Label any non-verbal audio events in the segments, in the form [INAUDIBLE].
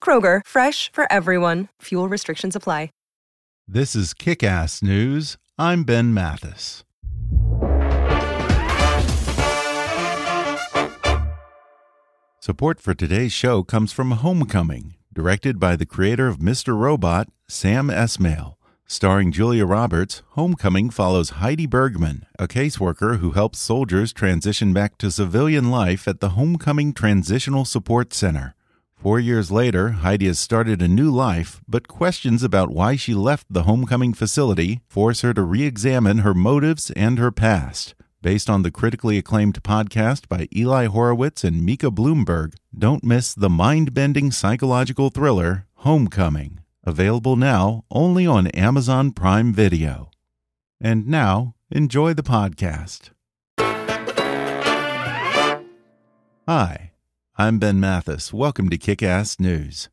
Kroger, fresh for everyone. Fuel restrictions apply. This is Kick Ass News. I'm Ben Mathis. Support for today's show comes from Homecoming, directed by the creator of Mr. Robot, Sam Esmail. Starring Julia Roberts, Homecoming follows Heidi Bergman, a caseworker who helps soldiers transition back to civilian life at the Homecoming Transitional Support Center. Four years later, Heidi has started a new life, but questions about why she left the homecoming facility force her to re examine her motives and her past. Based on the critically acclaimed podcast by Eli Horowitz and Micah Bloomberg, don't miss the mind bending psychological thriller, Homecoming. Available now only on Amazon Prime Video. And now, enjoy the podcast. Hi. I'm Ben Mathis. Welcome to Kick Ass News.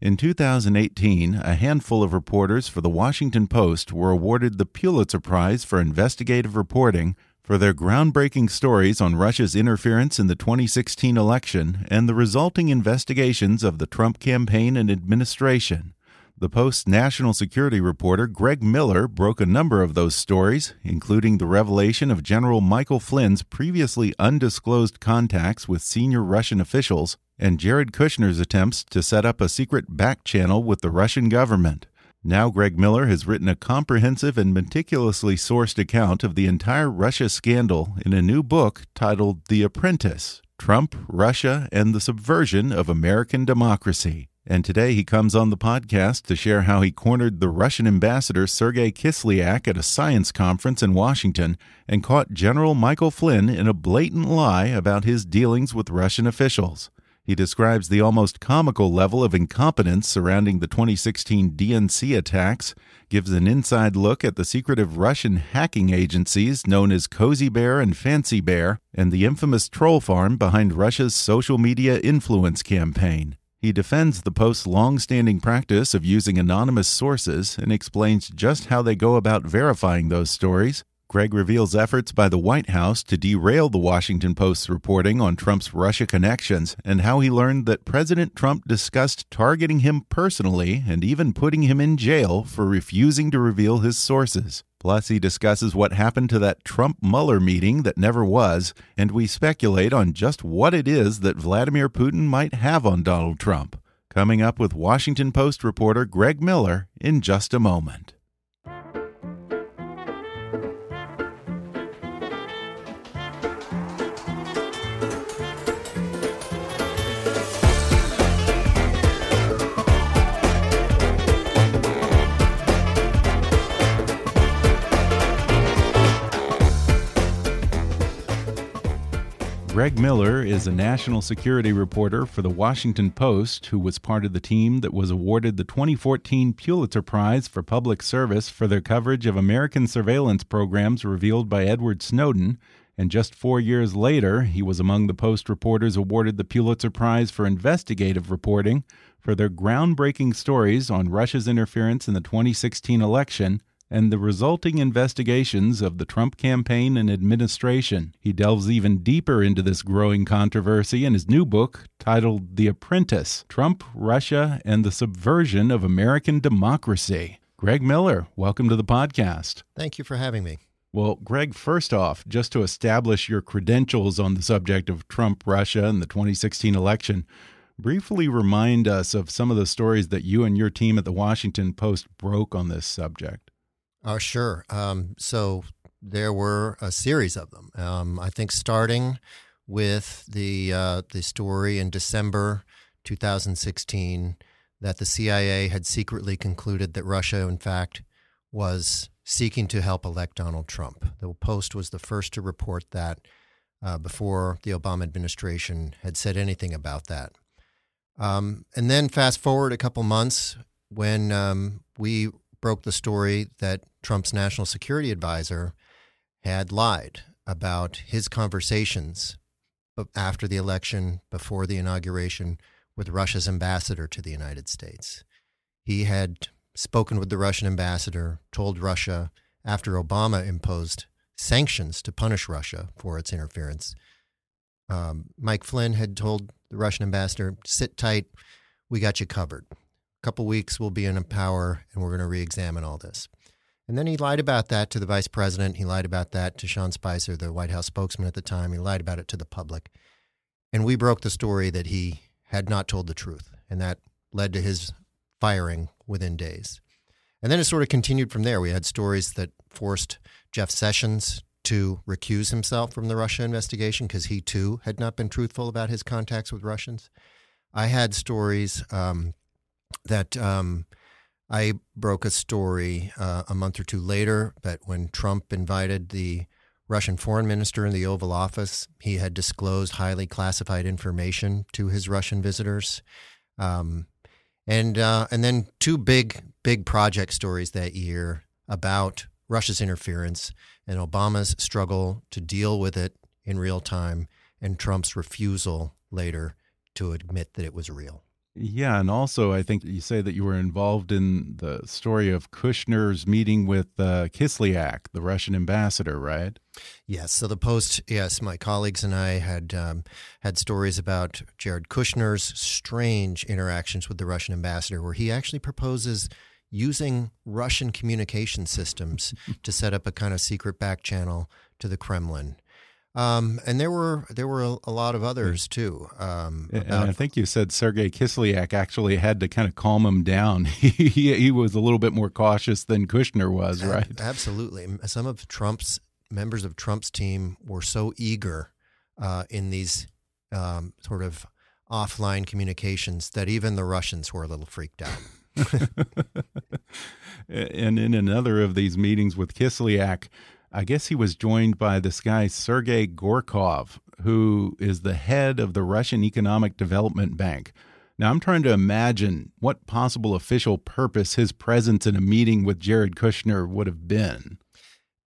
In 2018, a handful of reporters for the Washington Post were awarded the Pulitzer Prize for investigative reporting for their groundbreaking stories on Russia's interference in the 2016 election and the resulting investigations of the Trump campaign and administration. The Post's national security reporter Greg Miller broke a number of those stories, including the revelation of General Michael Flynn's previously undisclosed contacts with senior Russian officials and Jared Kushner's attempts to set up a secret back channel with the Russian government. Now, Greg Miller has written a comprehensive and meticulously sourced account of the entire Russia scandal in a new book titled The Apprentice Trump, Russia, and the Subversion of American Democracy. And today he comes on the podcast to share how he cornered the Russian ambassador Sergei Kislyak at a science conference in Washington and caught General Michael Flynn in a blatant lie about his dealings with Russian officials. He describes the almost comical level of incompetence surrounding the 2016 DNC attacks, gives an inside look at the secretive Russian hacking agencies known as Cozy Bear and Fancy Bear, and the infamous troll farm behind Russia's social media influence campaign. He defends the Post's long-standing practice of using anonymous sources and explains just how they go about verifying those stories. Greg reveals efforts by the White House to derail the Washington Post's reporting on Trump's Russia connections and how he learned that President Trump discussed targeting him personally and even putting him in jail for refusing to reveal his sources. Plus, he discusses what happened to that Trump Mueller meeting that never was, and we speculate on just what it is that Vladimir Putin might have on Donald Trump. Coming up with Washington Post reporter Greg Miller in just a moment. Greg Miller is a national security reporter for the Washington Post who was part of the team that was awarded the 2014 Pulitzer Prize for Public Service for their coverage of American surveillance programs revealed by Edward Snowden. And just four years later, he was among the Post reporters awarded the Pulitzer Prize for investigative reporting for their groundbreaking stories on Russia's interference in the 2016 election and the resulting investigations of the Trump campaign and administration. He delves even deeper into this growing controversy in his new book titled The Apprentice Trump, Russia, and the Subversion of American Democracy. Greg Miller, welcome to the podcast. Thank you for having me. Well, Greg, first off, just to establish your credentials on the subject of Trump, Russia, and the 2016 election, Briefly remind us of some of the stories that you and your team at the Washington Post broke on this subject. Oh, sure. Um, so there were a series of them. Um, I think starting with the uh, the story in December 2016 that the CIA had secretly concluded that Russia, in fact, was seeking to help elect Donald Trump. The Post was the first to report that uh, before the Obama administration had said anything about that. Um, and then fast forward a couple months when um, we broke the story that Trump's national security advisor had lied about his conversations after the election, before the inauguration, with Russia's ambassador to the United States. He had spoken with the Russian ambassador, told Russia after Obama imposed sanctions to punish Russia for its interference. Um, Mike Flynn had told the Russian ambassador, sit tight, we got you covered. A couple weeks, we'll be in power and we're going to re examine all this. And then he lied about that to the vice president. He lied about that to Sean Spicer, the White House spokesman at the time. He lied about it to the public. And we broke the story that he had not told the truth. And that led to his firing within days. And then it sort of continued from there. We had stories that forced Jeff Sessions to recuse himself from the Russia investigation because he too had not been truthful about his contacts with Russians. I had stories um, that um, I broke a story uh, a month or two later that when Trump invited the Russian foreign minister in the Oval Office, he had disclosed highly classified information to his Russian visitors. Um, and uh, and then two big big project stories that year about Russia's interference and Obama's struggle to deal with it in real time, and Trump's refusal later to admit that it was real. Yeah, and also I think you say that you were involved in the story of Kushner's meeting with uh, Kislyak, the Russian ambassador, right? Yes. So the Post, yes, my colleagues and I had um, had stories about Jared Kushner's strange interactions with the Russian ambassador, where he actually proposes using Russian communication systems [LAUGHS] to set up a kind of secret back channel to the Kremlin. Um, and there were there were a, a lot of others too. Um, and I think you said Sergei Kislyak actually had to kind of calm him down. [LAUGHS] he, he was a little bit more cautious than Kushner was, right? Absolutely. Some of Trump's members of Trump's team were so eager uh, in these um, sort of offline communications that even the Russians were a little freaked out. [LAUGHS] [LAUGHS] and in another of these meetings with Kislyak, I guess he was joined by this guy, Sergei Gorkov, who is the head of the Russian Economic Development Bank. Now, I'm trying to imagine what possible official purpose his presence in a meeting with Jared Kushner would have been.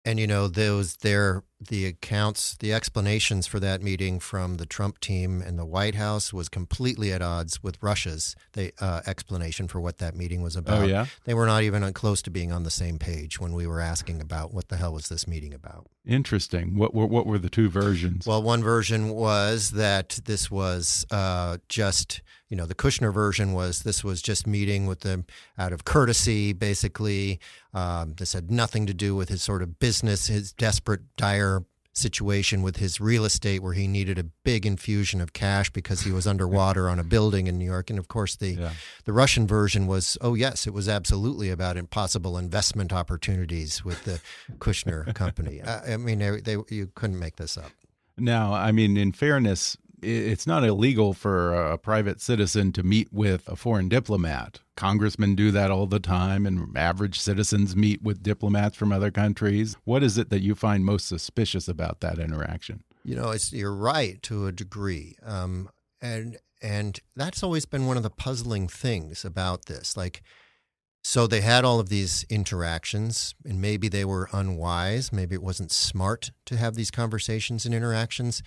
And you know, those there the accounts, the explanations for that meeting from the Trump team and the White House was completely at odds with Russia's the uh, explanation for what that meeting was about. Oh yeah, they were not even close to being on the same page when we were asking about what the hell was this meeting about. Interesting. What were what were the two versions? Well, one version was that this was uh, just you know, the Kushner version was this was just meeting with them out of courtesy, basically. Um, this had nothing to do with his sort of business, his desperate, dire situation with his real estate where he needed a big infusion of cash because he was underwater on a building in New York. And of course, the yeah. the Russian version was, oh yes, it was absolutely about impossible investment opportunities with the [LAUGHS] Kushner company. I, I mean, they, they, you couldn't make this up. Now, I mean, in fairness, it's not illegal for a private citizen to meet with a foreign diplomat. Congressmen do that all the time, and average citizens meet with diplomats from other countries. What is it that you find most suspicious about that interaction? You know, it's you're right to a degree, um, and and that's always been one of the puzzling things about this. Like, so they had all of these interactions, and maybe they were unwise. Maybe it wasn't smart to have these conversations and interactions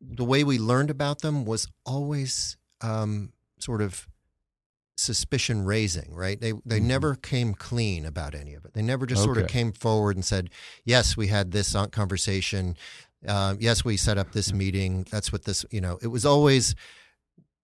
the way we learned about them was always um, sort of suspicion raising, right? They they mm-hmm. never came clean about any of it. They never just okay. sort of came forward and said, "Yes, we had this conversation. Uh, yes, we set up this meeting. That's what this." You know, it was always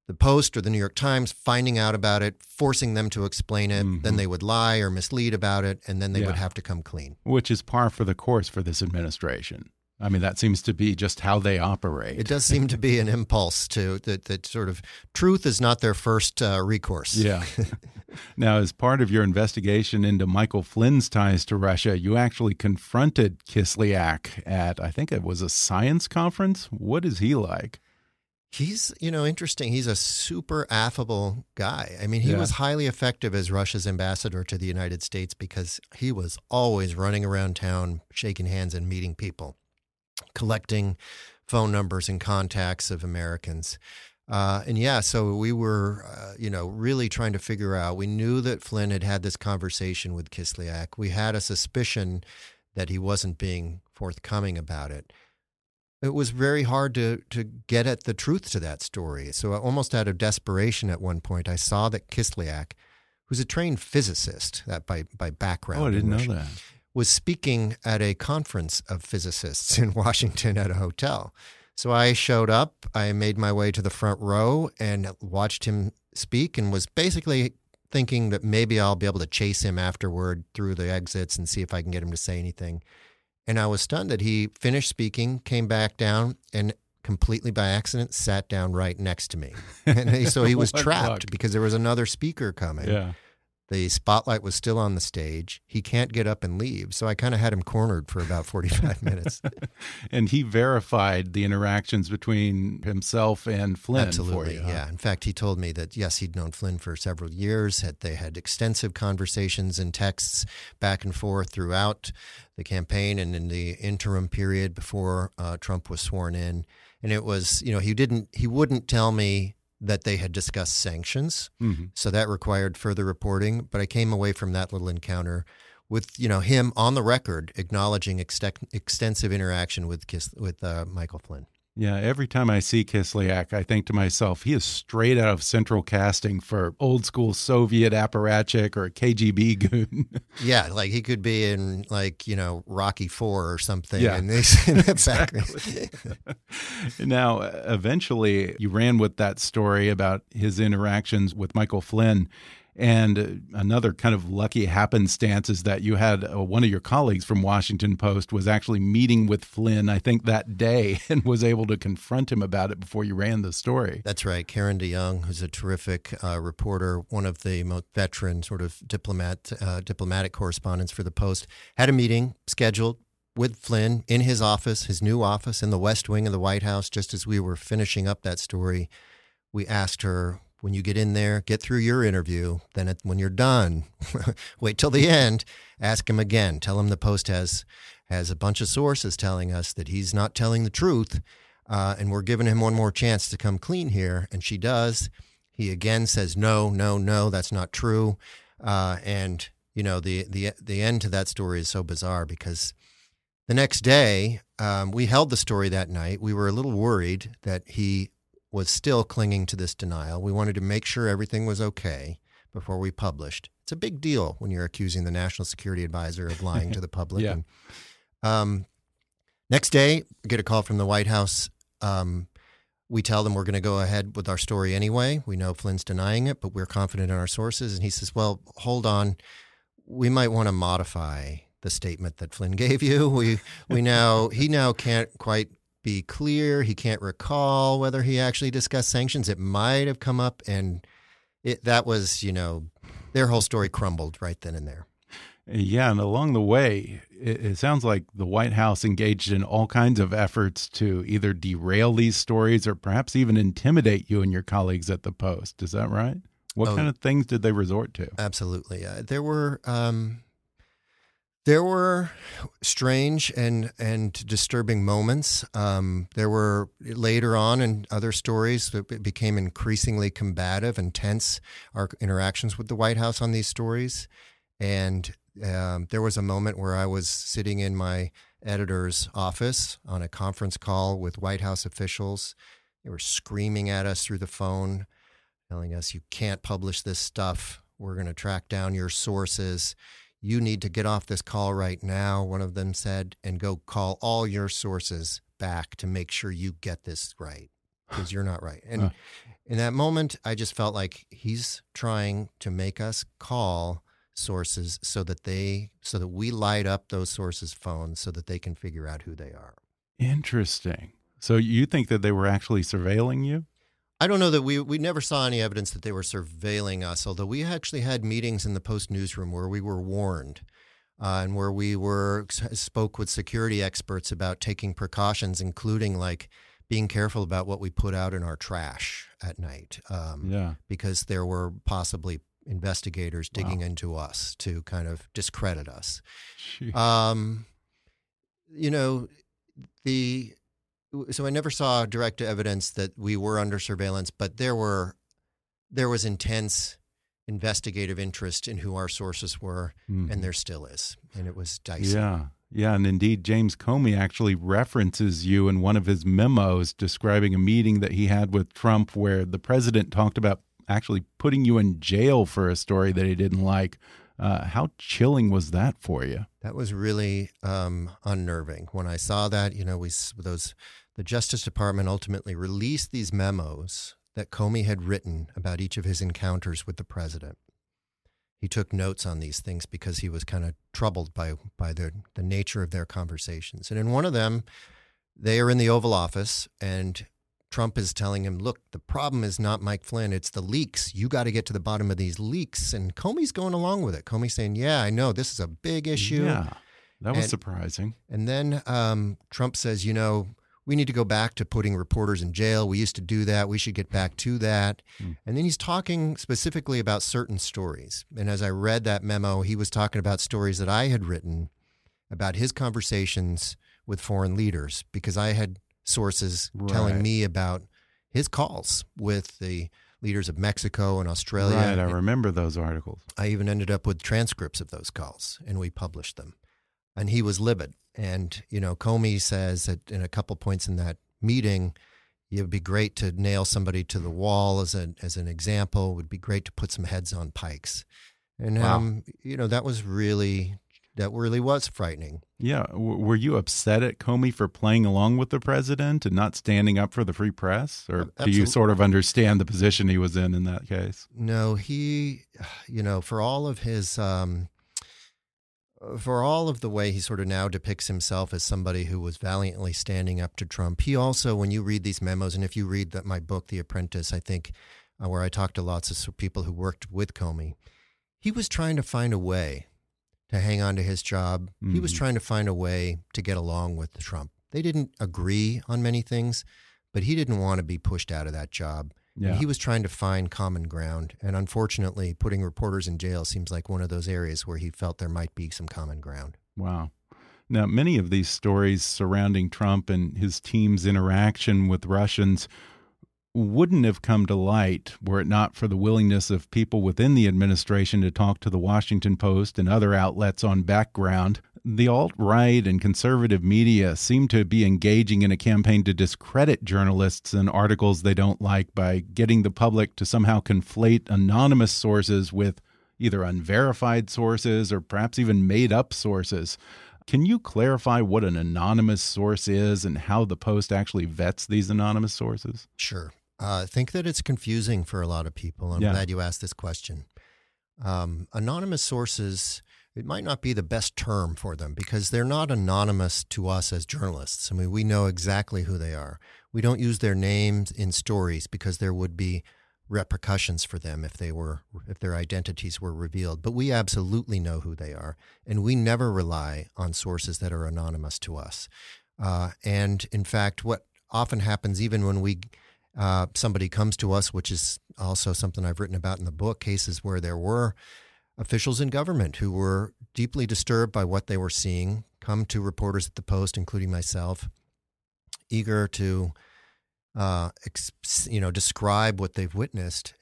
the Post or the New York Times finding out about it, forcing them to explain it. Mm-hmm. Then they would lie or mislead about it, and then they yeah. would have to come clean. Which is par for the course for this administration. I mean, that seems to be just how they operate. It does seem to be an impulse to that, that sort of truth is not their first uh, recourse. Yeah. [LAUGHS] now, as part of your investigation into Michael Flynn's ties to Russia, you actually confronted Kislyak at, I think it was a science conference. What is he like? He's, you know, interesting. He's a super affable guy. I mean, he yeah. was highly effective as Russia's ambassador to the United States because he was always running around town, shaking hands and meeting people, collecting phone numbers and contacts of Americans. Uh, and yeah, so we were, uh, you know, really trying to figure out. We knew that Flynn had had this conversation with Kislyak. We had a suspicion that he wasn't being forthcoming about it it was very hard to to get at the truth to that story. So almost out of desperation at one point, I saw that Kislyak, who's a trained physicist that by by background, oh, I didn't know that, was speaking at a conference of physicists [LAUGHS] in Washington at a hotel. So I showed up. I made my way to the front row and watched him speak, and was basically thinking that maybe I'll be able to chase him afterward through the exits and see if I can get him to say anything. And I was stunned that he finished speaking, came back down, and completely by accident sat down right next to me. [LAUGHS] And so he was trapped because there was another speaker coming. Yeah. The spotlight was still on the stage. He can't get up and leave. So I kind of had him cornered for about 45 [LAUGHS] minutes. and he verified the interactions between himself and Flynn. Absolutely. You, huh? Yeah. In fact, he told me that, yes, he'd known Flynn for several years, that they had extensive conversations and texts back and forth throughout the campaign and in the interim period before uh, Trump was sworn in. And it was, you know, he didn't, he wouldn't tell me that they had discussed sanctions. Mm-hmm. So that required further reporting. But I came away from that little encounter with you know him on the record acknowledging ex- extensive interaction with Kis- with uh, Michael Flynn. Yeah, every time I see Kislyak, I think to myself, he is straight out of central casting for old school Soviet apparatchik or KGB goon. [LAUGHS] yeah, like he could be in like you know Rocky Four or something. Yeah, in, this, [LAUGHS] in exactly. [LAUGHS] now, eventually, you ran with that story about his interactions with Michael Flynn. And another kind of lucky happenstance is that you had uh, one of your colleagues from Washington Post was actually meeting with Flynn, I think that day, [LAUGHS] and was able to confront him about it before you ran the story. That's right. Karen DeYoung, who's a terrific uh, reporter, one of the most veteran sort of diplomat, uh, diplomatic correspondents for the Post, had a meeting scheduled with Flynn in his office, his new office in the West Wing of the White House, just as we were finishing up that story. We asked her when you get in there, get through your interview. Then it, when you're done, [LAUGHS] wait till the end. Ask him again. Tell him the Post has has a bunch of sources telling us that he's not telling the truth, uh, and we're giving him one more chance to come clean here. And she does. He again says, "No, no, no, that's not true." Uh, and you know the the the end to that story is so bizarre because the next day um, we held the story that night. We were a little worried that he was still clinging to this denial. We wanted to make sure everything was okay before we published. It's a big deal when you're accusing the national security advisor of lying to the [LAUGHS] public. yeah. And, um, next day, get a call from the White House. Um, we tell them we're going to go ahead with our story anyway. We know Flynn's denying it, but we're confident in our sources. And he says, "Well, hold on, we might want to modify the statement that Flynn gave you. We we now he now can't quite be clear. He can't recall whether he actually discussed sanctions. It might have come up, and it, that was, you know, their whole story crumbled right then and there. Yeah, and along the way, it, it, sounds like the White House engaged in all kinds of efforts to either derail these stories or perhaps even intimidate you and your colleagues at the Post. Is that right? What oh, kind of things did they resort to? Absolutely. Uh, there were um, there were strange and and disturbing moments. Um, there were later on in other stories that became increasingly combative and tense. Our interactions with the White House on these stories, and um, there was a moment where I was sitting in my editor's office on a conference call with White House officials. They were screaming at us through the phone, telling us, "You can't publish this stuff. We're going to track down your sources." You need to get off this call right now, one of them said, and go call all your sources back to make sure you get this right because you're not right. And huh. in that moment, I just felt like he's trying to make us call sources so that they so that we light up those sources' phones so that they can figure out who they are. Interesting. So you think that they were actually surveilling you? I don't know that we we never saw any evidence that they were surveilling us. Although we actually had meetings in the Post newsroom where we were warned, uh, and where we were spoke with security experts about taking precautions, including like being careful about what we put out in our trash at night. Um, yeah, because there were possibly investigators digging wow. into us to kind of discredit us. Um, you know, the so I never saw direct evidence that we were under surveillance, but there were there was intense investigative interest in who our sources were, mm. and mm-hmm. there still is, and it was dicey. Yeah, yeah, and indeed, James Comey actually references you in one of his memos describing a meeting that he had with Trump, where the president talked about actually putting you in jail for a story that he didn't like. Uh, how chilling was that for you? That was really um, unnerving. When I saw that, you know, we those the Justice Department ultimately released these memos that Comey had written about each of his encounters with the president. He took notes on these things because he was kind of troubled by by the the nature of their conversations. And in one of them, they are in the Oval Office, and Trump is telling him, "Look, the problem is not Mike Flynn; it's the leaks. You got to get to the bottom of these leaks." And Comey's going along with it. Comey's saying, "Yeah, I know this is a big issue." Yeah, that was and, surprising. And then um, Trump says, "You know." We need to go back to putting reporters in jail. We used to do that. We should get back to that. Mm. And then he's talking specifically about certain stories. And as I read that memo, he was talking about stories that I had written about his conversations with foreign leaders because I had sources right. telling me about his calls with the leaders of Mexico and Australia. Right, I remember those articles. I even ended up with transcripts of those calls and we published them. And he was livid. And, you know, Comey says that in a couple points in that meeting, it would be great to nail somebody to the wall as an as an example. It would be great to put some heads on pikes. And wow. um, you know, that was really that really was frightening. Yeah. W were you upset at Comey for playing along with the president and not standing up for the free press? Or Absolutely. do you sort of understand the position he was in in that case? No, he, you know, for all of his um, for all of the way he sort of now depicts himself as somebody who was valiantly standing up to Trump, he also, when you read these memos, and if you read that my book, The Apprentice, I think, uh, where I talked to lots of people who worked with Comey, he was trying to find a way to hang on to his job. Mm-hmm. He was mm-hmm. trying to find a way to get along with Trump. They didn't agree on many things, but he didn't want to be pushed out of that job. Yeah. He was trying to find common ground. And unfortunately, putting reporters in jail seems like one of those areas where he felt there might be some common ground. Wow. Now, many of these stories surrounding Trump and his team's interaction with Russians wouldn't have come to light were it not for the willingness of people within the administration to talk to the Washington Post and other outlets on background the alt right and conservative media seem to be engaging in a campaign to discredit journalists and articles they don't like by getting the public to somehow conflate anonymous sources with either unverified sources or perhaps even made up sources. Can you clarify what an anonymous source is and how the Post actually vets these anonymous sources? Sure. Uh, I think that it's confusing for a lot of people. I'm yeah. glad you asked this question. Um, anonymous sources it might not be the best term for them because they're not anonymous to us as journalists. I mean, we know exactly who they are. We don't use their names in stories because there would be repercussions for them if they were if their identities were revealed. But we absolutely know who they are, and we never rely on sources that are anonymous to us. Uh, and in fact, what often happens, even when we uh, somebody comes to us, which is also something I've written about in the book, cases where there were officials in government who were deeply disturbed by what they were seeing come to reporters at the Post, including myself, eager to, uh, ex- you know, describe what they've witnessed.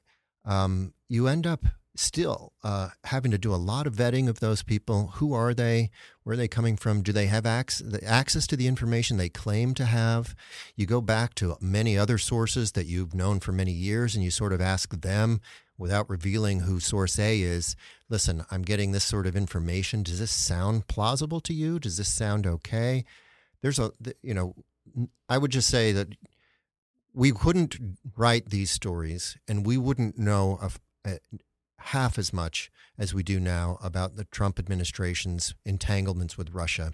Um, you end up still uh, having to do a lot of vetting of those people. Who are they? Where are they coming from? Do they have access, access to the information they claim to have? You go back to many other sources that you've known for many years and you sort of ask them without revealing who source A is, listen, I'm getting this sort of information. Does this sound plausible to you? Does this sound okay? There's a, you know, I would just say that we couldn't write these stories and we wouldn't know of, uh, half as much as we do now about the Trump administration's entanglements with Russia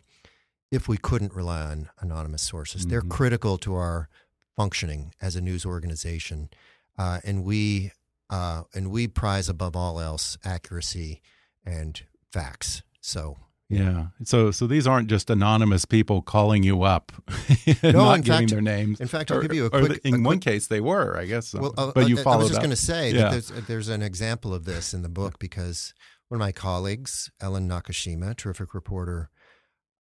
if we couldn't rely on anonymous sources. Mm-hmm. They're critical to our functioning as a news organization, uh, and we uh, and we prize above all else accuracy and facts. So Yeah. So so these aren't just anonymous people calling you up, [LAUGHS] No, not in giving fact- their names. in fact, I'll Or- give you a quick- in a one quick- case, they were, I guess. So. Well, uh, but you uh, followed I was just going to say Yeah. that there's, there's an example of this in the book because one of my colleagues, Ellen Nakashima, terrific reporter,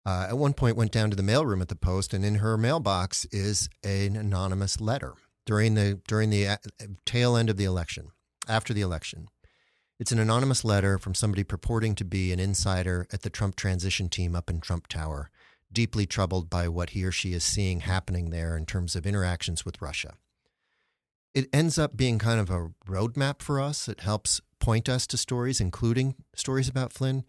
uh, at one point went down to the mailroom at the Post, and in her mailbox is an anonymous letter during the during the uh, tail end of the election, after the election. It's an anonymous letter from somebody purporting to be an insider at the Trump transition team up in Trump Tower, deeply troubled by what he or she is seeing happening there in terms of interactions with Russia it ends up being kind of a roadmap for us. It helps point us to stories, including stories about Flynn.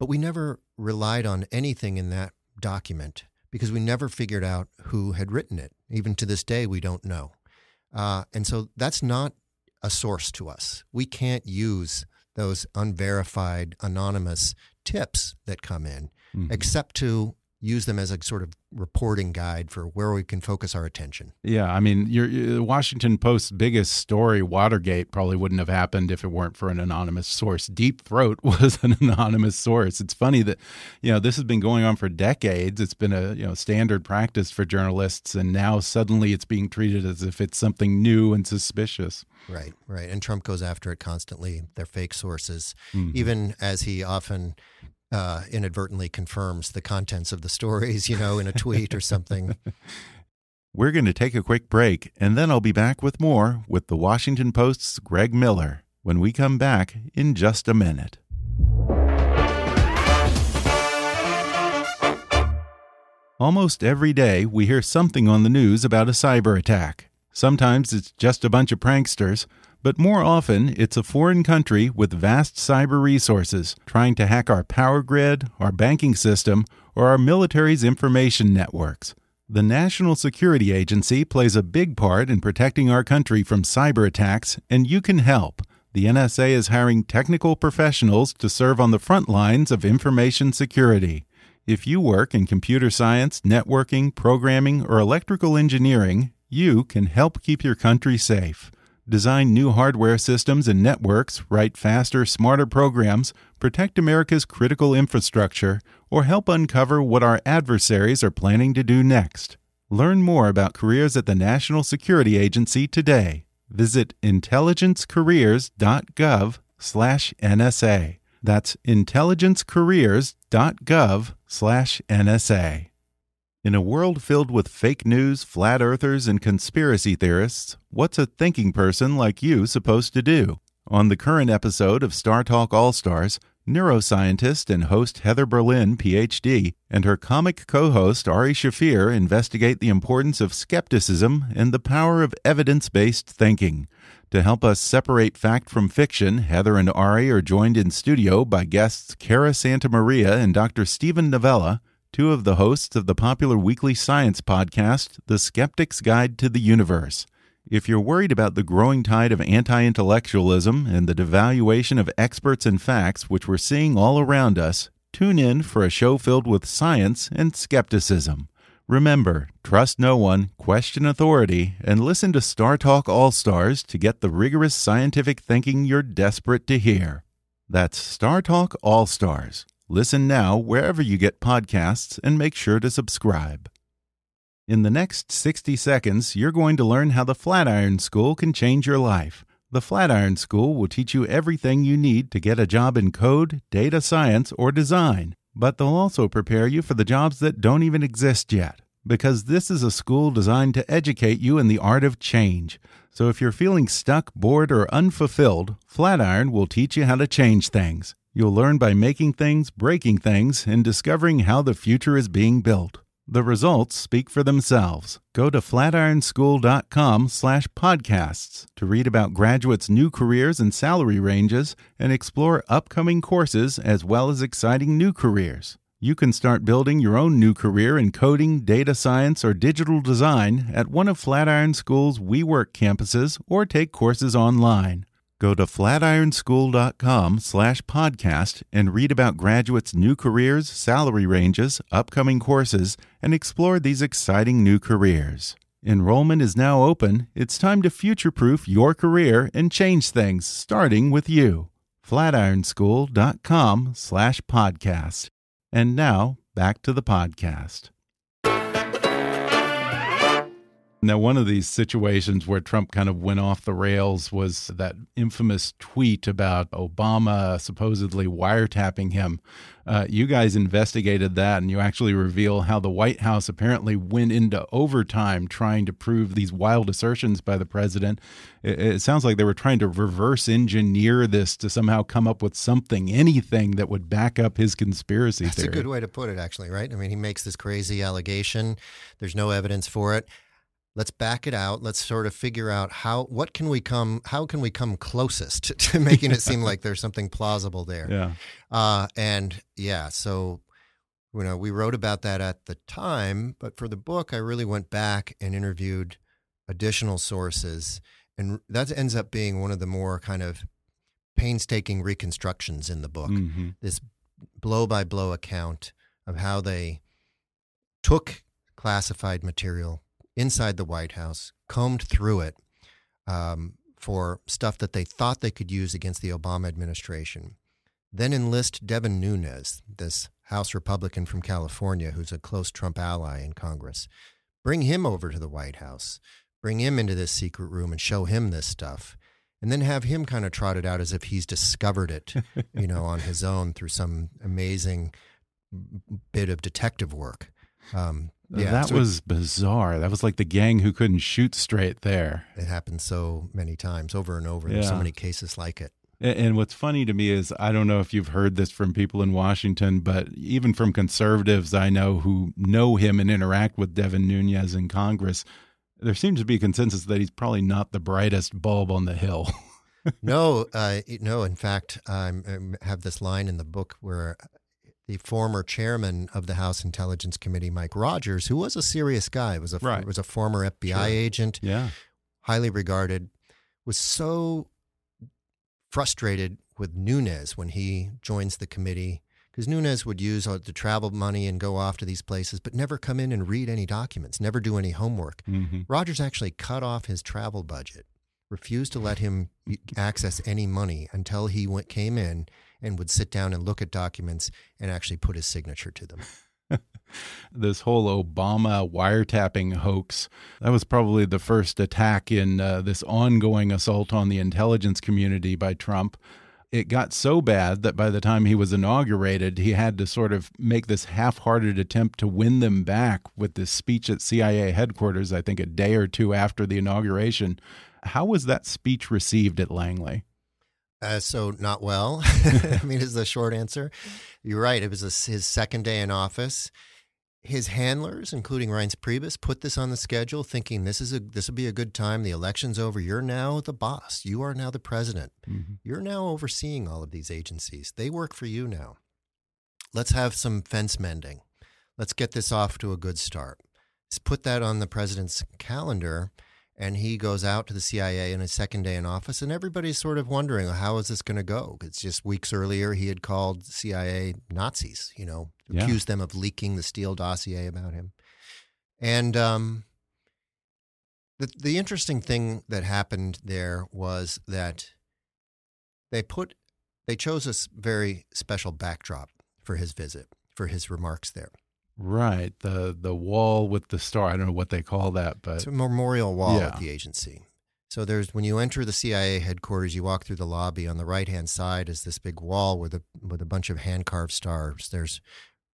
But we never relied on anything in that document because we never figured out who had written it. Even to this day, we don't know. Uh, and so that's not a source to us. We can't use those unverified, anonymous tips that come in, Mhm. except to use them as a sort of reporting guide for where we can focus our attention. Yeah, I mean, your, your Washington Post's biggest story, Watergate, probably wouldn't have happened if it weren't for an anonymous source. Deep Throat [LAUGHS] was an anonymous source. It's funny that, you know, this has been going on for decades. It's been a you know standard practice for journalists, and now suddenly it's being treated as if it's something new and suspicious. Right, right. And Trump goes after it constantly. They're fake sources, Mhm. even as he often uh, inadvertently confirms the contents of the stories, you know, in a tweet or something. [LAUGHS] We're going to take a quick break, and then I'll be back with more with the Washington Post's Greg Miller when we come back in just a minute. Almost every day, we hear something on the news about a cyber attack. Sometimes it's just a bunch of pranksters, but more often it's a foreign country with vast cyber resources trying to hack our power grid, our banking system, or our military's information networks. The National Security Agency plays a big part in protecting our country from cyber attacks, and you can help. The NSA is hiring technical professionals to serve on the front lines of information security. If you work in computer science, networking, programming, or electrical engineering, you can help keep your country safe. Design new hardware systems and networks, write faster, smarter programs, protect America's critical infrastructure, or help uncover what our adversaries are planning to do next. Learn more about careers at the National Security Agency today. Visit intelligencecareers.gov/nsa. That's intelligencecareers.gov/nsa. In a world filled with fake news, flat earthers, and conspiracy theorists, what's a thinking person like you supposed to do? On the current episode of Star Talk All Stars, neuroscientist and host Heather Berlin, PhD, and her comic co host Ari Shaffir investigate the importance of skepticism and the power of evidence based thinking. To help us separate fact from fiction, Heather and Ari are joined in studio by guests Cara Santa Maria and Dr. Steven Novella, two of the hosts of the popular weekly science podcast, The Skeptic's Guide to the Universe. If you're worried about the growing tide of anti intellectualism and the devaluation of experts and facts, which we're seeing all around us, tune in for a show filled with science and skepticism. Remember, trust no one, question authority, and listen to Star Talk All Stars to get the rigorous scientific thinking you're desperate to hear. That's Star Talk All Stars. Listen now wherever you get podcasts and make sure to subscribe. In the next 60 seconds, you're going to learn how the Flatiron School can change your life. The Flatiron School will teach you everything you need to get a job in code, data science, or design. But they'll also prepare you for the jobs that don't even exist yet. Because this is a school designed to educate you in the art of change. So if you're feeling stuck, bored, or unfulfilled, Flatiron will teach you how to change things. You'll learn by making things, breaking things, and discovering how the future is being built. The results speak for themselves. Go to flatironschool.com slash podcasts to read about graduates' new careers and salary ranges and explore upcoming courses as well as exciting new careers. You can start building your own new career in coding, data science, or digital design at one of Flatiron School's WeWork campuses or take courses online. Go to flatironschool.com slash podcast and read about graduates' new careers, salary ranges, upcoming courses, and explore these exciting new careers. Enrollment is now open. It's time to future proof your career and change things, starting with you. Flatironschool.com slash podcast. And now back to the podcast. Now, one of these situations where Trump kind of went off the rails was that infamous tweet about Obama supposedly wiretapping him. Uh, you guys investigated that, and you actually reveal how the White House apparently went into overtime trying to prove these wild assertions by the president. It, it sounds like they were trying to reverse engineer this to somehow come up with something, anything that would back up his conspiracy That's theory. a good way to put it, actually, right? I mean, he makes this crazy allegation. There's no evidence for it let's back it out let's sort of figure out how what can we come how can we come closest [LAUGHS] to, making it seem like there's something plausible there Yeah. uh, and yeah so you know we wrote about that at the time but for the book i really went back and interviewed additional sources and that ends up being one of the more kind of painstaking reconstructions in the book Mhm. this blow by blow account of how they took classified material inside the White House, combed through it um, for stuff that they thought they could use against the Obama administration. Then enlist Devin Nunes, this House Republican from California who's a close Trump ally in Congress. Bring him over to the White House, bring him into this secret room and show him this stuff. And then have him kind of trot it out as if he's discovered it, [LAUGHS] you know, on his own through some amazing bit of detective work. Um, yeah, that so was bizarre. That was like the gang who couldn't shoot straight there. it happens so many times over and over. There's so many cases like it. And what's funny to me is I don't know if you've heard this from people in Washington, but even from conservatives I know who know him and interact with Devin Nunes in Congress, there seems to be a consensus that he's probably not the brightest bulb on the hill. [LAUGHS] no, uh, no. In fact, I have this line in the book where the former chairman of the House Intelligence Committee, Mike Rogers, who was a serious guy, was a Right. was a former FBI Sure. agent, yeah. highly regarded, was so frustrated with Nunes when he joins the committee because Nunes would use the travel money and go off to these places, but never come in and read any documents, never do any homework. hmm Rogers actually cut off his travel budget, refused to let him access any money until he went, came in and would sit down and look at documents and actually put his signature to them. [LAUGHS] This whole Obama wiretapping hoax, that was probably the first attack in uh, this ongoing assault on the intelligence community by Trump. It got so bad that by the time he was inaugurated, he had to sort of make this half hearted attempt to win them back with this speech at CIA headquarters, I think a day or two after the inauguration. How was that speech received at Langley? Uh, so not well. [LAUGHS] I mean, is the short answer. You're right. It was a, his second day in office. His handlers, including Reince Priebus, put this on the schedule, thinking this is a this will be a good time. The election's over. You're now the boss. You are now the president. You're now overseeing all of these agencies. They work for you now. Let's have some fence mending. Let's get this off to a good start. Let's put that on the president's calendar and he goes out to the CIA in his second day in office, and everybody's sort of wondering how is this going to go? It's just weeks earlier he had called CIA Nazis, you know, Yeah. accused them of leaking the Steele dossier about him, and um, the the interesting thing that happened there was that they put they chose a very special backdrop for his visit for his remarks there. Right. The the wall with the star. I don't know what they call that, but It's a memorial wall Yeah. at the agency. So there's when you enter the CIA headquarters, you walk through the lobby. On the right hand side is this big wall with a with a bunch of hand carved stars. There's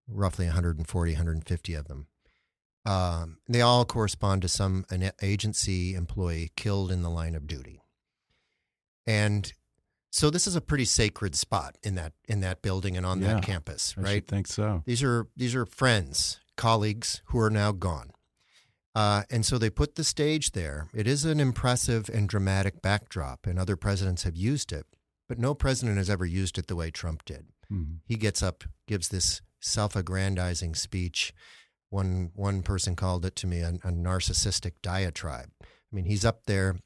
roughly 140, 150 of them. Um, they all correspond to some an agency employee killed in the line of duty. And so this is a pretty sacred spot in that in that building and on Yeah, that campus, right? I think so. These are these are friends, colleagues who are now gone. Uh, and so they put the stage there. It is an impressive and dramatic backdrop, and other presidents have used it, but no president has ever used it the way Trump did. Mhm. He gets up, gives this self-aggrandizing speech. One one person called it to me a, a narcissistic diatribe. I mean, he's up there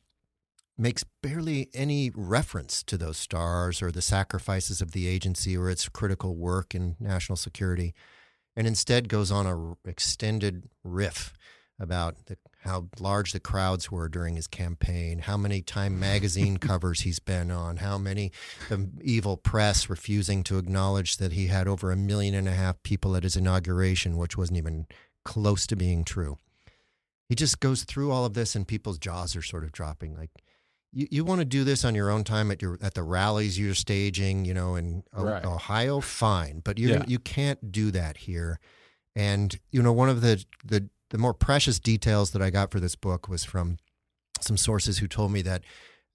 makes barely any reference to those stars or the sacrifices of the agency or its critical work in national security, and instead goes on a extended riff about the, how large the crowds were during his campaign, how many Time magazine [LAUGHS] covers he's been on, how many the evil press refusing to acknowledge that he had over a million and a half people at his inauguration, which wasn't even close to being true. He just goes through all of this, and people's jaws are sort of dropping. Like, you, you want to do this on your own time at your at the rallies you're staging, you know, in right. Ohio, fine, but you yeah. you can't do that here. And you know, one of the the the more precious details that I got for this book was from some sources who told me that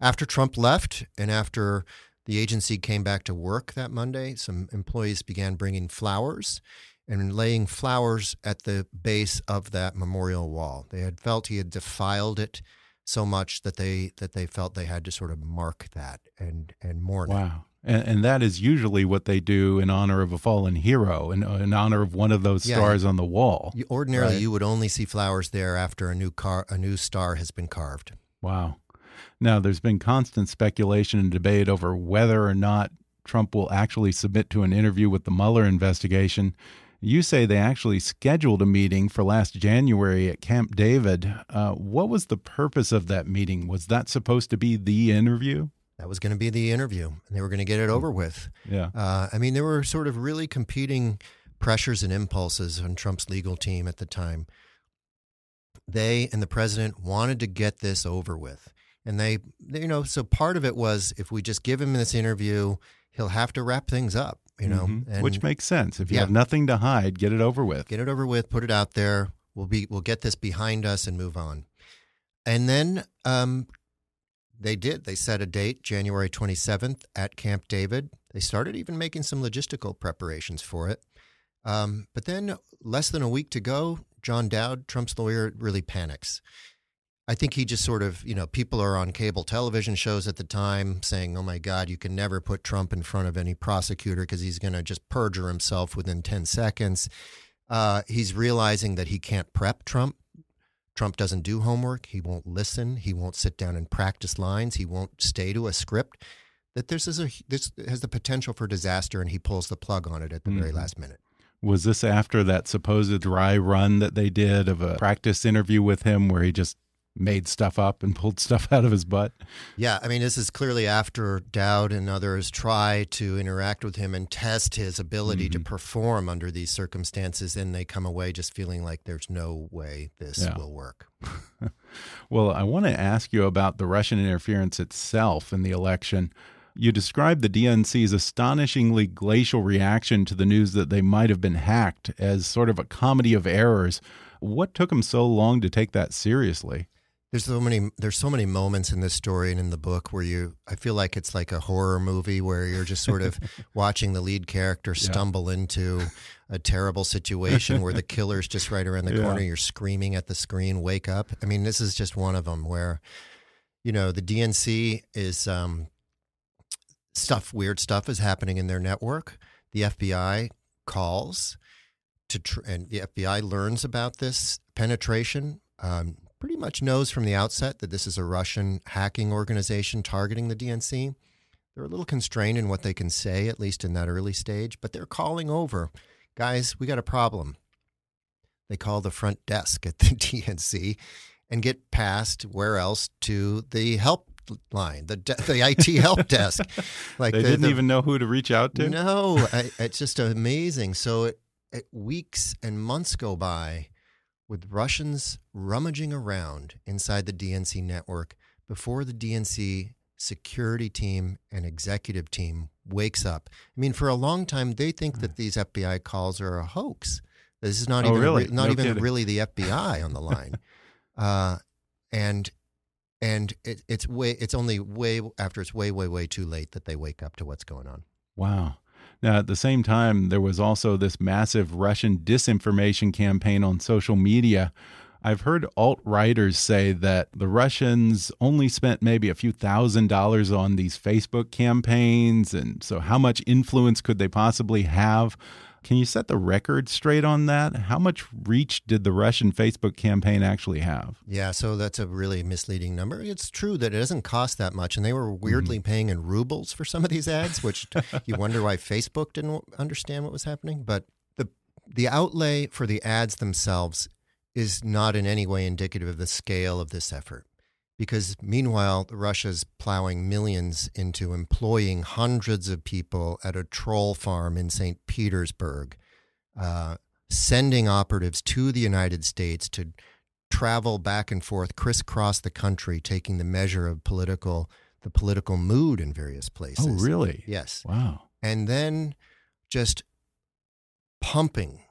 after Trump left and after the agency came back to work that Monday, some employees began bringing flowers and laying flowers at the base of that memorial wall. They had felt he had defiled it so much that they that they felt they had to sort of mark that and and mourn wow. it. Wow. And, and, that is usually what they do in honor of a fallen hero, in, in honor of one of those yeah. stars on the wall. You, ordinarily, right? you would only see flowers there after a new car, a new star has been carved. Wow. Now, there's been constant speculation and debate over whether or not Trump will actually submit to an interview with the Mueller investigation. You say they actually scheduled a meeting for last January at Camp David. Uh, what was the purpose of that meeting? Was that supposed to be the interview? that was going to be the interview and they were going to get it over with. Yeah. Uh, I mean, there were sort of really competing pressures and impulses on Trump's legal team at the time. They and the president wanted to get this over with. And they, you know, so part of it was if we just give him this interview, he'll have to wrap things up, you know, mm -hmm. which makes sense. If you yeah. have nothing to hide, get it over with. Get it over with, put it out there. We'll be, we'll get this behind us and move on. And then um, they did. They set a date, January 27th, at Camp David. They started even making some logistical preparations for it. Um, but then, less than a week to go, John Dowd, Trump's lawyer, really panics. I think he just sort of, you know, people are on cable television shows at the time saying, oh my God, you can never put Trump in front of any prosecutor because he's going to just perjure himself within 10 seconds. Uh, he's realizing that he can't prep Trump Trump doesn't do homework. He won't listen. He won't sit down and practice lines. He won't stay to a script. That this is a this has the potential for disaster, and he pulls the plug on it at the mm very mm-hmm. last minute. Was this after that supposed dry run that they did of a practice interview with him, where he just made stuff up and pulled stuff [LAUGHS] out of his butt. Yeah, I mean, this is clearly after Dowd and others try to interact with him and test his ability mm -hmm. to mm-hmm. perform under these circumstances, and they come away just feeling like there's no way this yeah. will work. [LAUGHS] well, I want to ask you about the Russian interference itself in the election. You described the DNC's astonishingly glacial reaction to the news that they might have been hacked as sort of a comedy of errors. What took them so long to take that seriously? There's so many there's so many moments in this story and in the book where you I feel like it's like a horror movie where you're just sort of [LAUGHS] watching the lead character stumble yeah. into a terrible situation where the killer's just right around the [LAUGHS] yeah. corner you're screaming at the screen wake up. I mean this is just one of them where you know the DNC is um, stuff weird stuff is happening in their network. The FBI calls to tr- and the FBI learns about this penetration um, pretty much knows from the outset that this is a Russian hacking organization targeting the DNC. They're a little constrained in what they can say, at least in that early stage, but they're calling over. Guys, we got a problem. They call the front desk at the [LAUGHS] DNC and get passed where else to the help line, the the IT help [LAUGHS] desk. Like they the, didn't the, even know who to reach out to. No, I, it's just amazing. So it, it, weeks and months go by, with Russians rummaging around inside the DNC network before the DNC security team and executive team wakes up. I mean, for a long time, they think that these FBI calls are a hoax. This is not oh, even really? not no even kidding. really the [LAUGHS] FBI on the line, uh, and and it, it's way it's only way after it's way way way too late that they wake up to what's going on. Wow. Now, at the same time, there was also this massive Russian disinformation campaign on social media. I've heard alt writers say that the Russians only spent maybe a few thousand dollars on these Facebook campaigns. And so, how much influence could they possibly have? Can you set the record straight on that? How much reach did the Russian Facebook campaign actually have? Yeah, so that's a really misleading number. It's true that it doesn't cost that much, and they were weirdly mm paying in rubles for some of these ads, which [LAUGHS] you wonder why Facebook didn't understand what was happening. But the the outlay for the ads themselves is not in any way indicative of the scale of this effort because meanwhile, Russia's plowing millions into employing hundreds of people at a troll farm in St. Petersburg, uh, sending operatives to the United States to travel back and forth, crisscross the country, taking the measure of political the political mood in various places. Oh, really? Yes. Wow. And then just pumping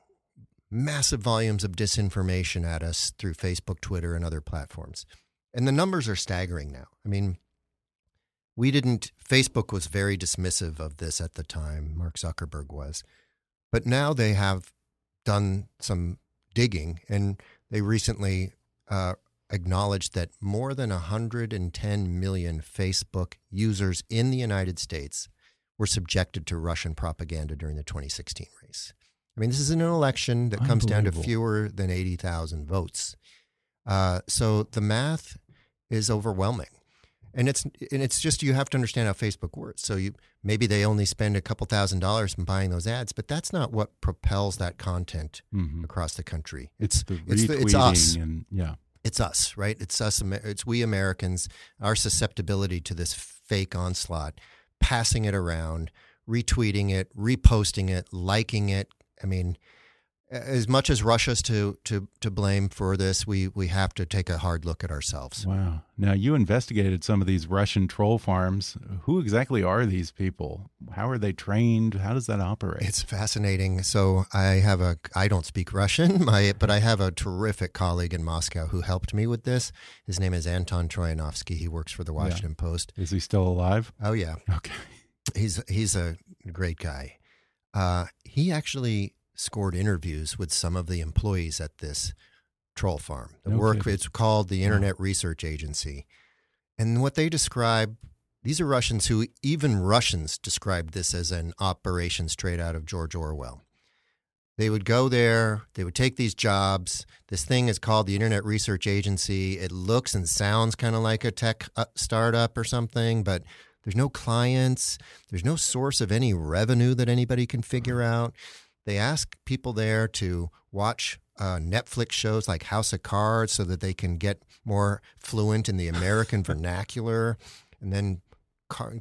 massive volumes of disinformation at us through Facebook, Twitter, and other platforms. And the numbers are staggering now. I mean, we didn't, Facebook was very dismissive of this at the time, Mark Zuckerberg was. But now they have done some digging and they recently uh, acknowledged that more than 110 million Facebook users in the United States were subjected to Russian propaganda during the 2016 race. I mean, this is an election that comes down to fewer than 80,000 votes. Uh, so the math is overwhelming. And it's and it's just you have to understand how Facebook works. So you maybe they only spend a couple thousand dollars in buying those ads, but that's not what propels that content mm-hmm. across the country. It's the it's, the, it's us. And, yeah, it's us, right? It's us. It's we Americans. Our susceptibility to this fake onslaught, passing it around, retweeting it, reposting it, liking it. I mean, as much as Russia's to to to blame for this, we we have to take a hard look at ourselves. Wow. Now you investigated some of these Russian troll farms. Who exactly are these people? How are they trained? How does that operate? It's fascinating. So I have a I don't speak Russian, [LAUGHS] my but I have a terrific colleague in Moscow who helped me with this. His name is Anton Troianovski. He works for the Washington yeah. Post. Is he still alive? Oh yeah. [LAUGHS] Okay. He's he's a great guy. Uh, he actually scored interviews with some of the employees at this troll farm. The work it's called the Internet wow. Research Agency. And what they describe, these are Russians who even Russians described this as an operation straight out of George Orwell. They would go there, they would take these jobs. This thing is called the Internet Research Agency. It looks and sounds kind of like a tech uh, startup or something, but there's no clients, there's no source of any revenue that anybody can figure out. They ask people there to watch uh, Netflix shows like House of Cards so that they can get more fluent in the American [LAUGHS] vernacular, and then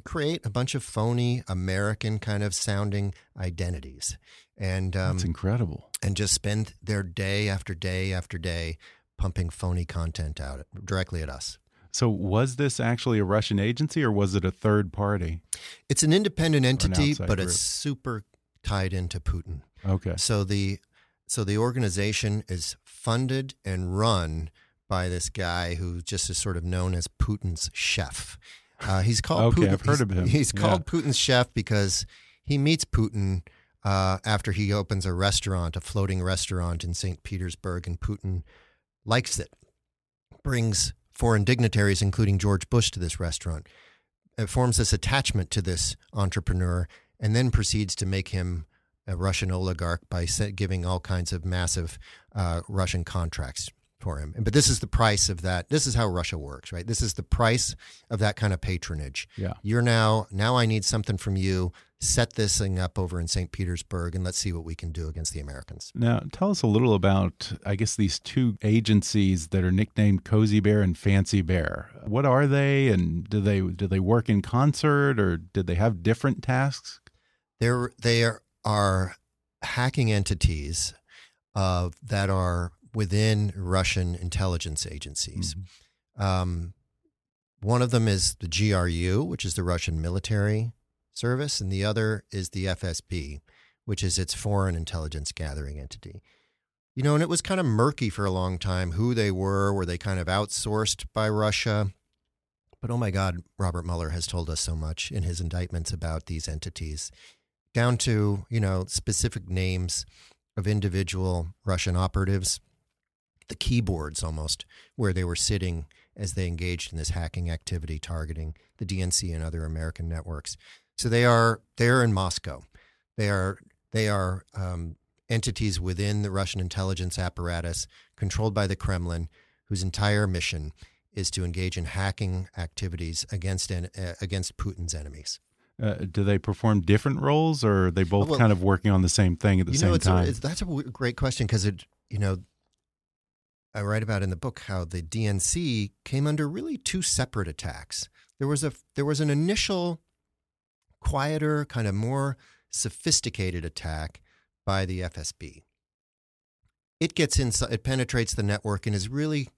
create a bunch of phony American kind of sounding identities. And um, that's incredible. And just spend their day after day after day pumping phony content out directly at us. So, was this actually a Russian agency or was it a third party? It's an independent entity, an but group? it's super tied into Putin. Okay. So the so the organization is funded and run by this guy who just is sort of known as Putin's chef. Uh, he's called. okay, Putin, I've heard of him. He's called yeah. Putin's chef because he meets Putin uh, after he opens a restaurant, a floating restaurant in St. Petersburg, and Putin likes it. Brings foreign dignitaries, including George Bush, to this restaurant. It forms this attachment to this entrepreneur, and then proceeds to make him a Russian oligarch by giving all kinds of massive uh, Russian contracts for him. But this is the price of that. This is how Russia works, right? This is the price of that kind of patronage. Yeah. You're now now I need something from you. Set this thing up over in St. Petersburg and let's see what we can do against the Americans. Now, tell us a little about I guess these two agencies that are nicknamed Cozy Bear and Fancy Bear. What are they and do they do they work in concert or did they have different tasks? They're they are are hacking entities uh, that are within Russian intelligence agencies. Mm-hmm. Um, one of them is the GRU, which is the Russian military service, and the other is the FSB, which is its foreign intelligence gathering entity. You know, and it was kind of murky for a long time who they were. Were they kind of outsourced by Russia? But oh my God, Robert Mueller has told us so much in his indictments about these entities down to, you know, specific names of individual Russian operatives. the keyboards almost where they were sitting as they engaged in this hacking activity targeting the DNC and other American networks. So they are they are in Moscow. They are they are um, entities within the Russian intelligence apparatus controlled by the Kremlin, whose entire mission is to engage in hacking activities against uh, against Putin's enemies. Uh, do they perform different roles, or are they both well, kind of working on the same thing at the same know, time? A, that's a great question because it, you know, I write about in the book how the DNC came under really two separate attacks. There was a there was an initial, quieter, kind of more sophisticated attack by the FSB. It gets inside, it penetrates the network, and is really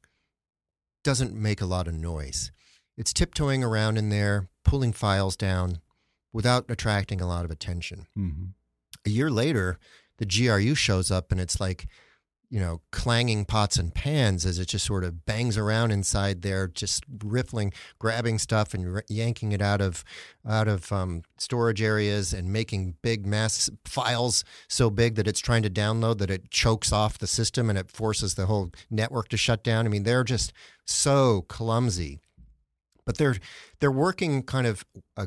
doesn't make a lot of noise. It's tiptoeing around in there, pulling files down, without attracting a lot of attention. Mm-hmm. A year later, the GRU shows up and it's like, you know, clanging pots and pans as it just sort of bangs around inside there, just riffling, grabbing stuff and r- yanking it out of out of um, storage areas and making big mass files so big that it's trying to download that it chokes off the system and it forces the whole network to shut down. I mean, they're just so clumsy, but they're they're working kind of uh,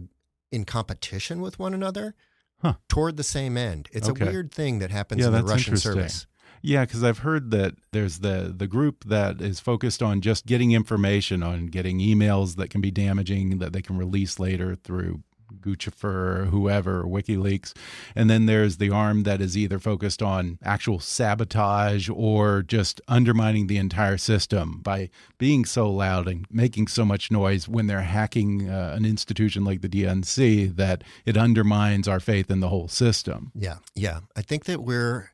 in competition with one another huh. toward the same end. It's okay. a weird thing that happens yeah, in the Russian service. Yeah, because I've heard that there's the the group that is focused on just getting information, on getting emails that can be damaging that they can release later through Guccifer whoever, WikiLeaks. And then there's the arm that is either focused on actual sabotage or just undermining the entire system by being so loud and making so much noise when they're hacking uh, an institution like the DNC that it undermines our faith in the whole system. Yeah. Yeah. I think that we're,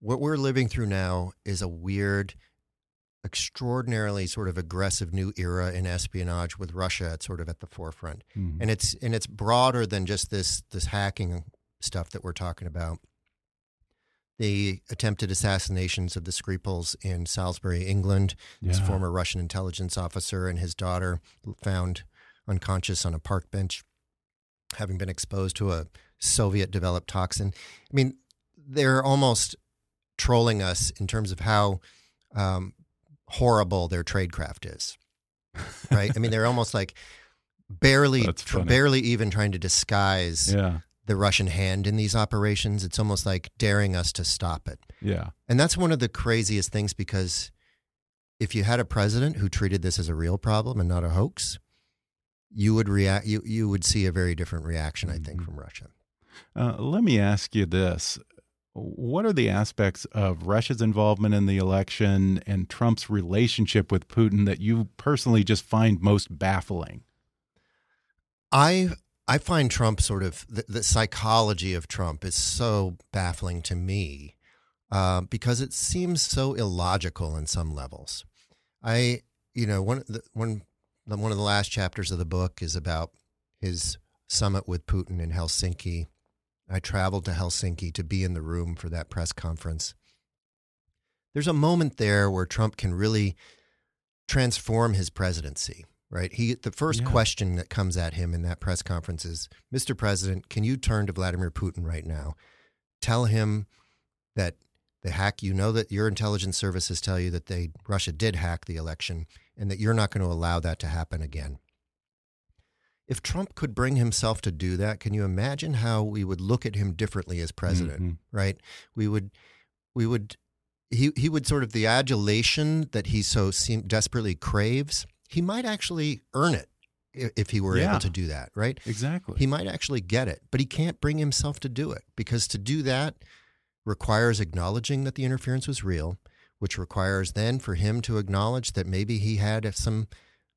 what we're living through now is a weird extraordinarily sort of aggressive new era in espionage with Russia at sort of at the forefront. Mm-hmm. And it's and it's broader than just this this hacking stuff that we're talking about. The attempted assassinations of the Skripals in Salisbury, England. Yeah. His former Russian intelligence officer and his daughter found unconscious on a park bench, having been exposed to a Soviet developed toxin. I mean, they're almost trolling us in terms of how um, horrible their tradecraft is. [LAUGHS] Right? I mean, they're almost like barely, tr- barely even trying to disguise yeah. the Russian hand in these operations. It's almost like daring us to stop it. Yeah. And that's one of the craziest things because if you had a president who treated this as a real problem and not a hoax, you would react. You you would see a very different reaction, I think, mm-hmm. from Russia. Uh, let me ask you this: what are the aspects of Russia's involvement in the election and Trump's relationship with Putin that you personally just find most baffling? I I find Trump sort of the, the psychology of Trump is so baffling to me uh, because it seems so illogical in some levels. I you know one the, one one of the last chapters of the book is about his summit with Putin in Helsinki I traveled to Helsinki to be in the room for that press conference. There's a moment there where Trump can really transform his presidency, right? He the first yeah. question that comes at him in that press conference is, "Mr. President, can you turn to Vladimir Putin right now? Tell him that the hack you know that your intelligence services tell you that they Russia did hack the election and that you're not going to allow that to happen again." If Trump could bring himself to do that, can you imagine how we would look at him differently as president? Mm-hmm. Right? We would, we would, he he would sort of the adulation that he so seem, desperately craves. He might actually earn it if he were yeah. able to do that. Right? Exactly. He might actually get it, but he can't bring himself to do it because to do that requires acknowledging that the interference was real, which requires then for him to acknowledge that maybe he had some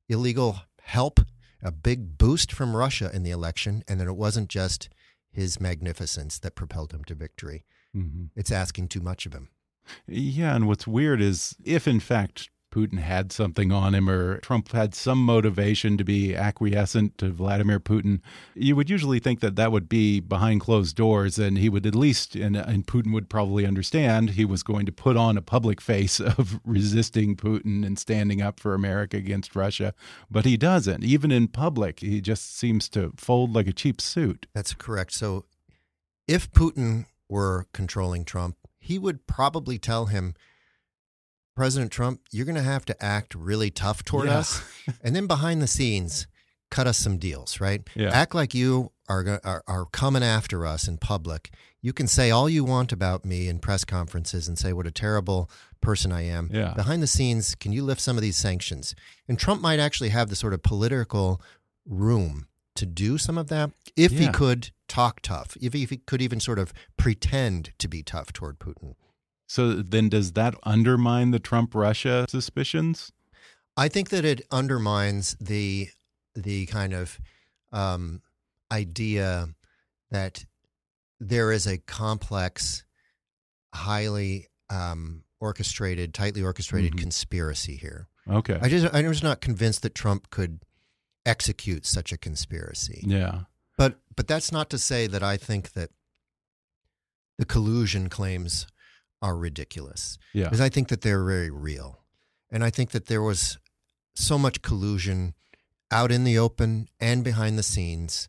illegal help a big boost from Russia in the election, and that it wasn't just his magnificence that propelled him to victory. Mm-hmm. It's asking too much of him. Yeah, and what's weird is if in fact Putin had something on him or Trump had some motivation to be acquiescent to Vladimir Putin, you would usually think that that would be behind closed doors and he would at least, and, and Putin would probably understand, he was going to put on a public face [LAUGHS] of resisting Putin and standing up for America against Russia. But he doesn't. Even in public, he just seems to fold like a cheap suit. That's correct. So if Putin were controlling Trump, he would probably tell him President Trump, you're going to have to act really tough toward Yeah. us, [LAUGHS] and then behind the scenes, cut us some deals, right? Yeah. Act like you are, are are coming after us in public. You can say all you want about me in press conferences and say what a terrible person I am. Yeah. Behind the scenes, can you lift some of these sanctions? And Trump might actually have the sort of political room to do some of that if he could talk tough, if he, if he could even sort of pretend to be tough toward Putin. So then, does that undermine the Trump Russia suspicions? I think that it undermines the the kind of um, idea that there is a complex, highly um, orchestrated, tightly orchestrated Mhm. conspiracy here. Okay. I just I'm just not convinced that Trump could execute such a conspiracy. yeah. But but that's not to say that I think that the collusion claims are ridiculous. Yeah. Because I think that they're very real. And I think that there was so much collusion out in the open and behind the scenes,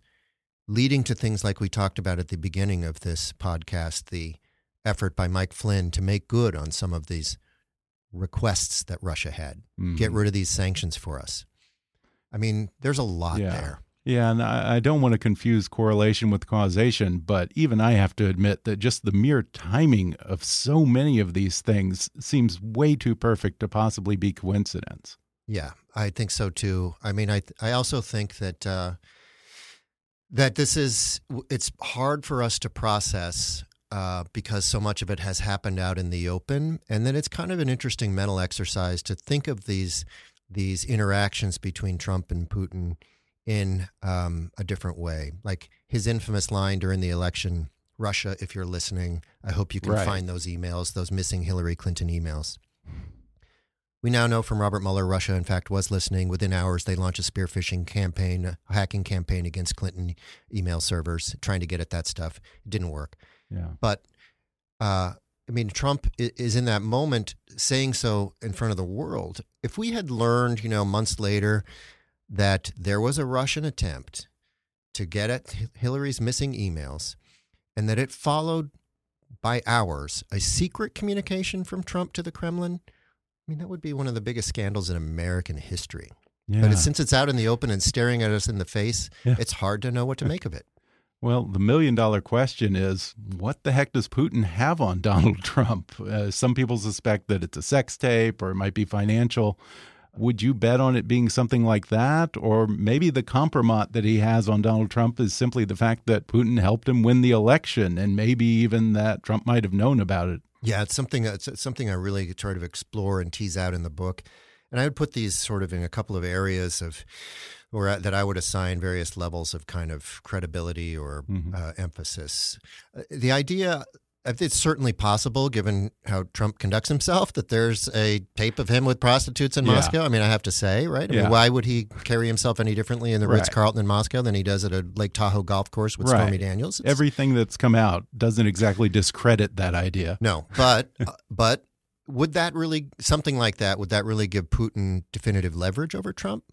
leading to things like we talked about at the beginning of this podcast the effort by Mike Flynn to make good on some of these requests that Russia had. Get Mhm. rid of these sanctions for us. I mean, there's a lot Yeah. there. Yeah, and I, don't want to confuse correlation with causation, but even I have to admit that just the mere timing of so many of these things seems way too perfect to possibly be coincidence. Yeah, I think so too. I mean, I I also think that uh, that this is it's hard for us to process uh, because so much of it has happened out in the open, and then it's kind of an interesting mental exercise to think of these these interactions between Trump and Putin in um, a different way. Like his infamous line during the election, "Russia, if you're listening, I hope you can Right. find those emails, those missing Hillary Clinton emails." We now know from Robert Mueller, Russia, in fact, was listening. Within hours, they launched a spear phishing campaign, a hacking campaign against Clinton email servers, trying to get at that stuff. It didn't work. Yeah. But, uh, I mean, Trump is in that moment saying so in front of the world. If we had learned, you know, months later that there was a Russian attempt to get at Hillary's missing emails and that it followed by hours a secret communication from Trump to the Kremlin, I mean, that would be one of the biggest scandals in American history. Yeah. But it's, since it's out in the open and staring at us in the face, Yeah. it's hard to know what to make of it. [LAUGHS] Well, the million dollar question is what the heck does Putin have on [LAUGHS] Donald Trump? Uh, some people suspect that it's a sex tape or it might be financial. Would you bet on it being something like that? Or maybe the compromat that he has on Donald Trump is simply the fact that Putin helped him win the election and maybe even that Trump might have known about it. Yeah, it's something. It's something I really try to explore and tease out in the book, and I would put these sort of in a couple of areas of, or that I would assign various levels of kind of credibility or Mhm. uh, emphasis. Uh, The idea. It's certainly possible, given how Trump conducts himself, that there's a tape of him with prostitutes in Yeah. Moscow. I mean, I have to say, right? I Yeah. mean, why would he carry himself any differently in the Right. Ritz Carlton in Moscow than he does at a Lake Tahoe golf course with Right. Stormy Daniels? It's- Everything that's come out doesn't exactly discredit that idea. No, but [LAUGHS] uh, but would that really something like that? Would that really give Putin definitive leverage over Trump?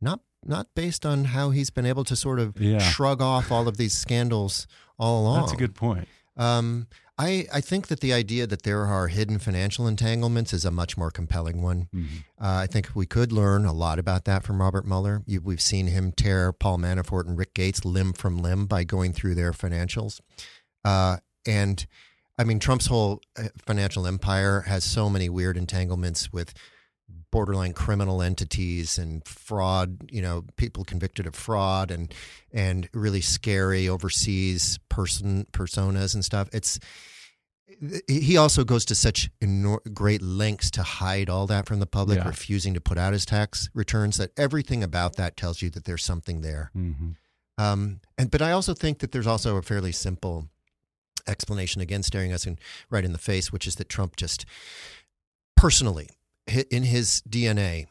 Not not based on how he's been able to sort of Yeah. shrug off all of these scandals all along. That's a good point. Um, I I think that the idea that there are hidden financial entanglements is a much more compelling one. Mhm. Uh, I think we could learn a lot about that from Robert Mueller. You, we've seen him tear Paul Manafort and Rick Gates limb from limb by going through their financials. Uh, and I mean, Trump's whole uh, financial empire has so many weird entanglements with borderline criminal entities and fraud, you know, people convicted of fraud and and really scary overseas person personas and stuff. It's he also goes to such enor- great lengths to hide all that from the public, Yeah. refusing to put out his tax returns. That everything about that tells you that there's something there. Mhm. Um, and but I also think that there's also a fairly simple explanation again, staring us in, right in the face, which is that Trump just personally, in his DNA,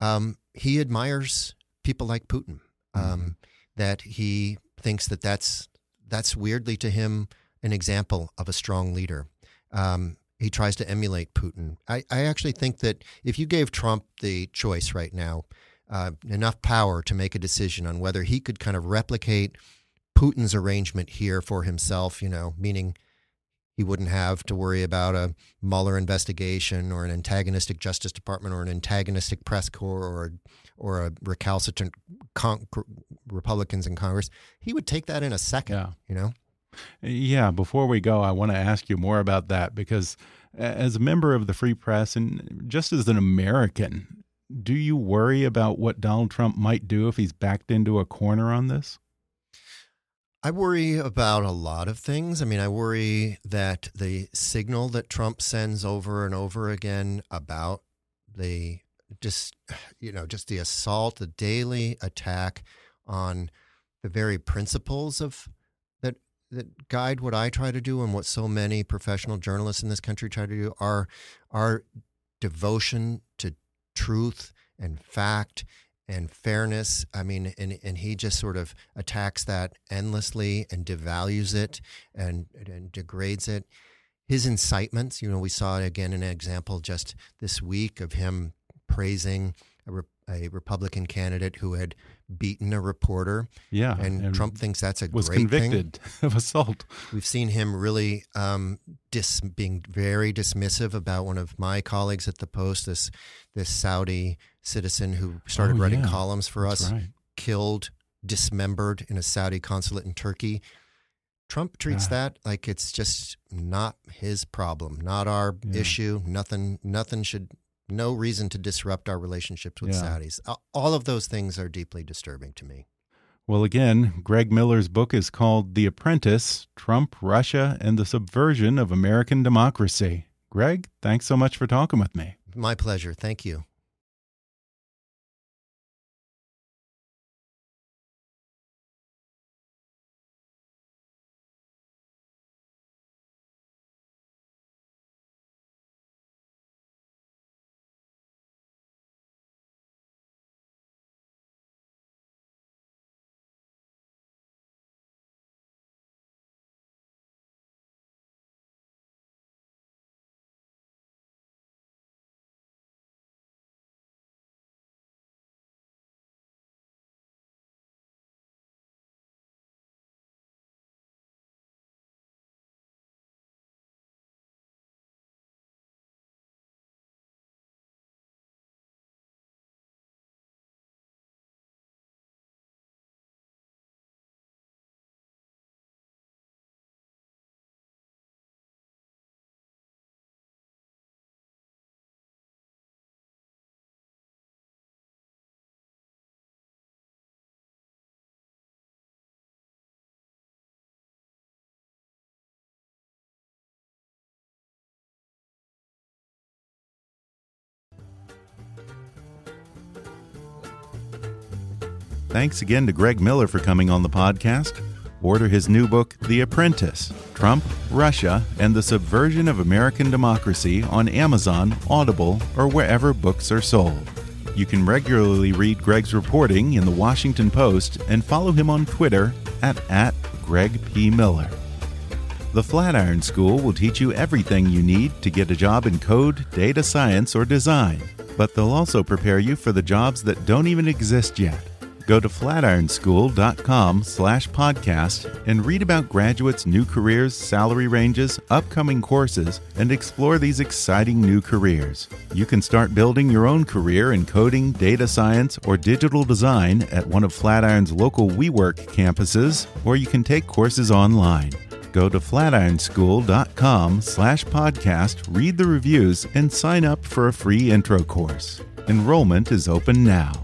um, he admires people like Putin. Um, That he thinks that that's that's weirdly to him an example of a strong leader. Um, he tries to emulate Putin. I, I actually think that if you gave Trump the choice right now, uh, enough power to make a decision on whether he could kind of replicate Putin's arrangement here for himself, you know, meaning he wouldn't have to worry about a Mueller investigation or an antagonistic Justice Department or an antagonistic press corps or or a recalcitrant con- Republicans in Congress. He would take that in a second. Yeah. You know. Yeah. Before we go, I want to ask you more about that because, as a member of the Free Press and just as an American, do you worry about what Donald Trump might do if he's backed into a corner on this? I worry about a lot of things. I mean, I worry that the signal that Trump sends over and over again about the just you know just the assault, the daily attack on the very principles of that guide what I try to do and what so many professional journalists in this country try to do are our devotion to truth and fact and fairness. I mean, and, and he just sort of attacks that endlessly and devalues it and, and degrades it. His incitements, you know, we saw again an example just this week of him praising a, a Republican candidate who had beaten a reporter. Yeah, and, and Trump thinks that's a was great convicted thing. of assault. We've seen him really um, dis, being very dismissive about one of my colleagues at the Post, this this Saudi citizen who started Oh, writing yeah. columns for us, right. killed, dismembered in a Saudi consulate in Turkey. Trump treats Ah. that like it's just not his problem, not our Yeah. issue. Nothing, nothing should, no reason to disrupt our relationships with Yeah. Saudis. All of those things are deeply disturbing to me. Well, again, Greg Miller's book is called The Apprentice Trump, Russia, and the Subversion of American Democracy. Greg, thanks so much for talking with me. My pleasure. Thank you. Thanks again to Greg Miller for coming on the podcast. Order his new book, The Apprentice Trump, Russia, and the Subversion of American Democracy on Amazon, Audible, or wherever books are sold. You can regularly read Greg's reporting in the Washington Post and follow him on Twitter at, at Greg P. Miller. The Flatiron School will teach you everything you need to get a job in code, data science, or design, but they'll also prepare you for the jobs that don't even exist yet. Go to flatironschool.com slash podcast and read about graduates' new careers, salary ranges, upcoming courses, and explore these exciting new careers. You can start building your own career in coding, data science, or digital design at one of Flatiron's local WeWork campuses, or you can take courses online. Go to flatironschool.com slash podcast, read the reviews, and sign up for a free intro course. Enrollment is open now.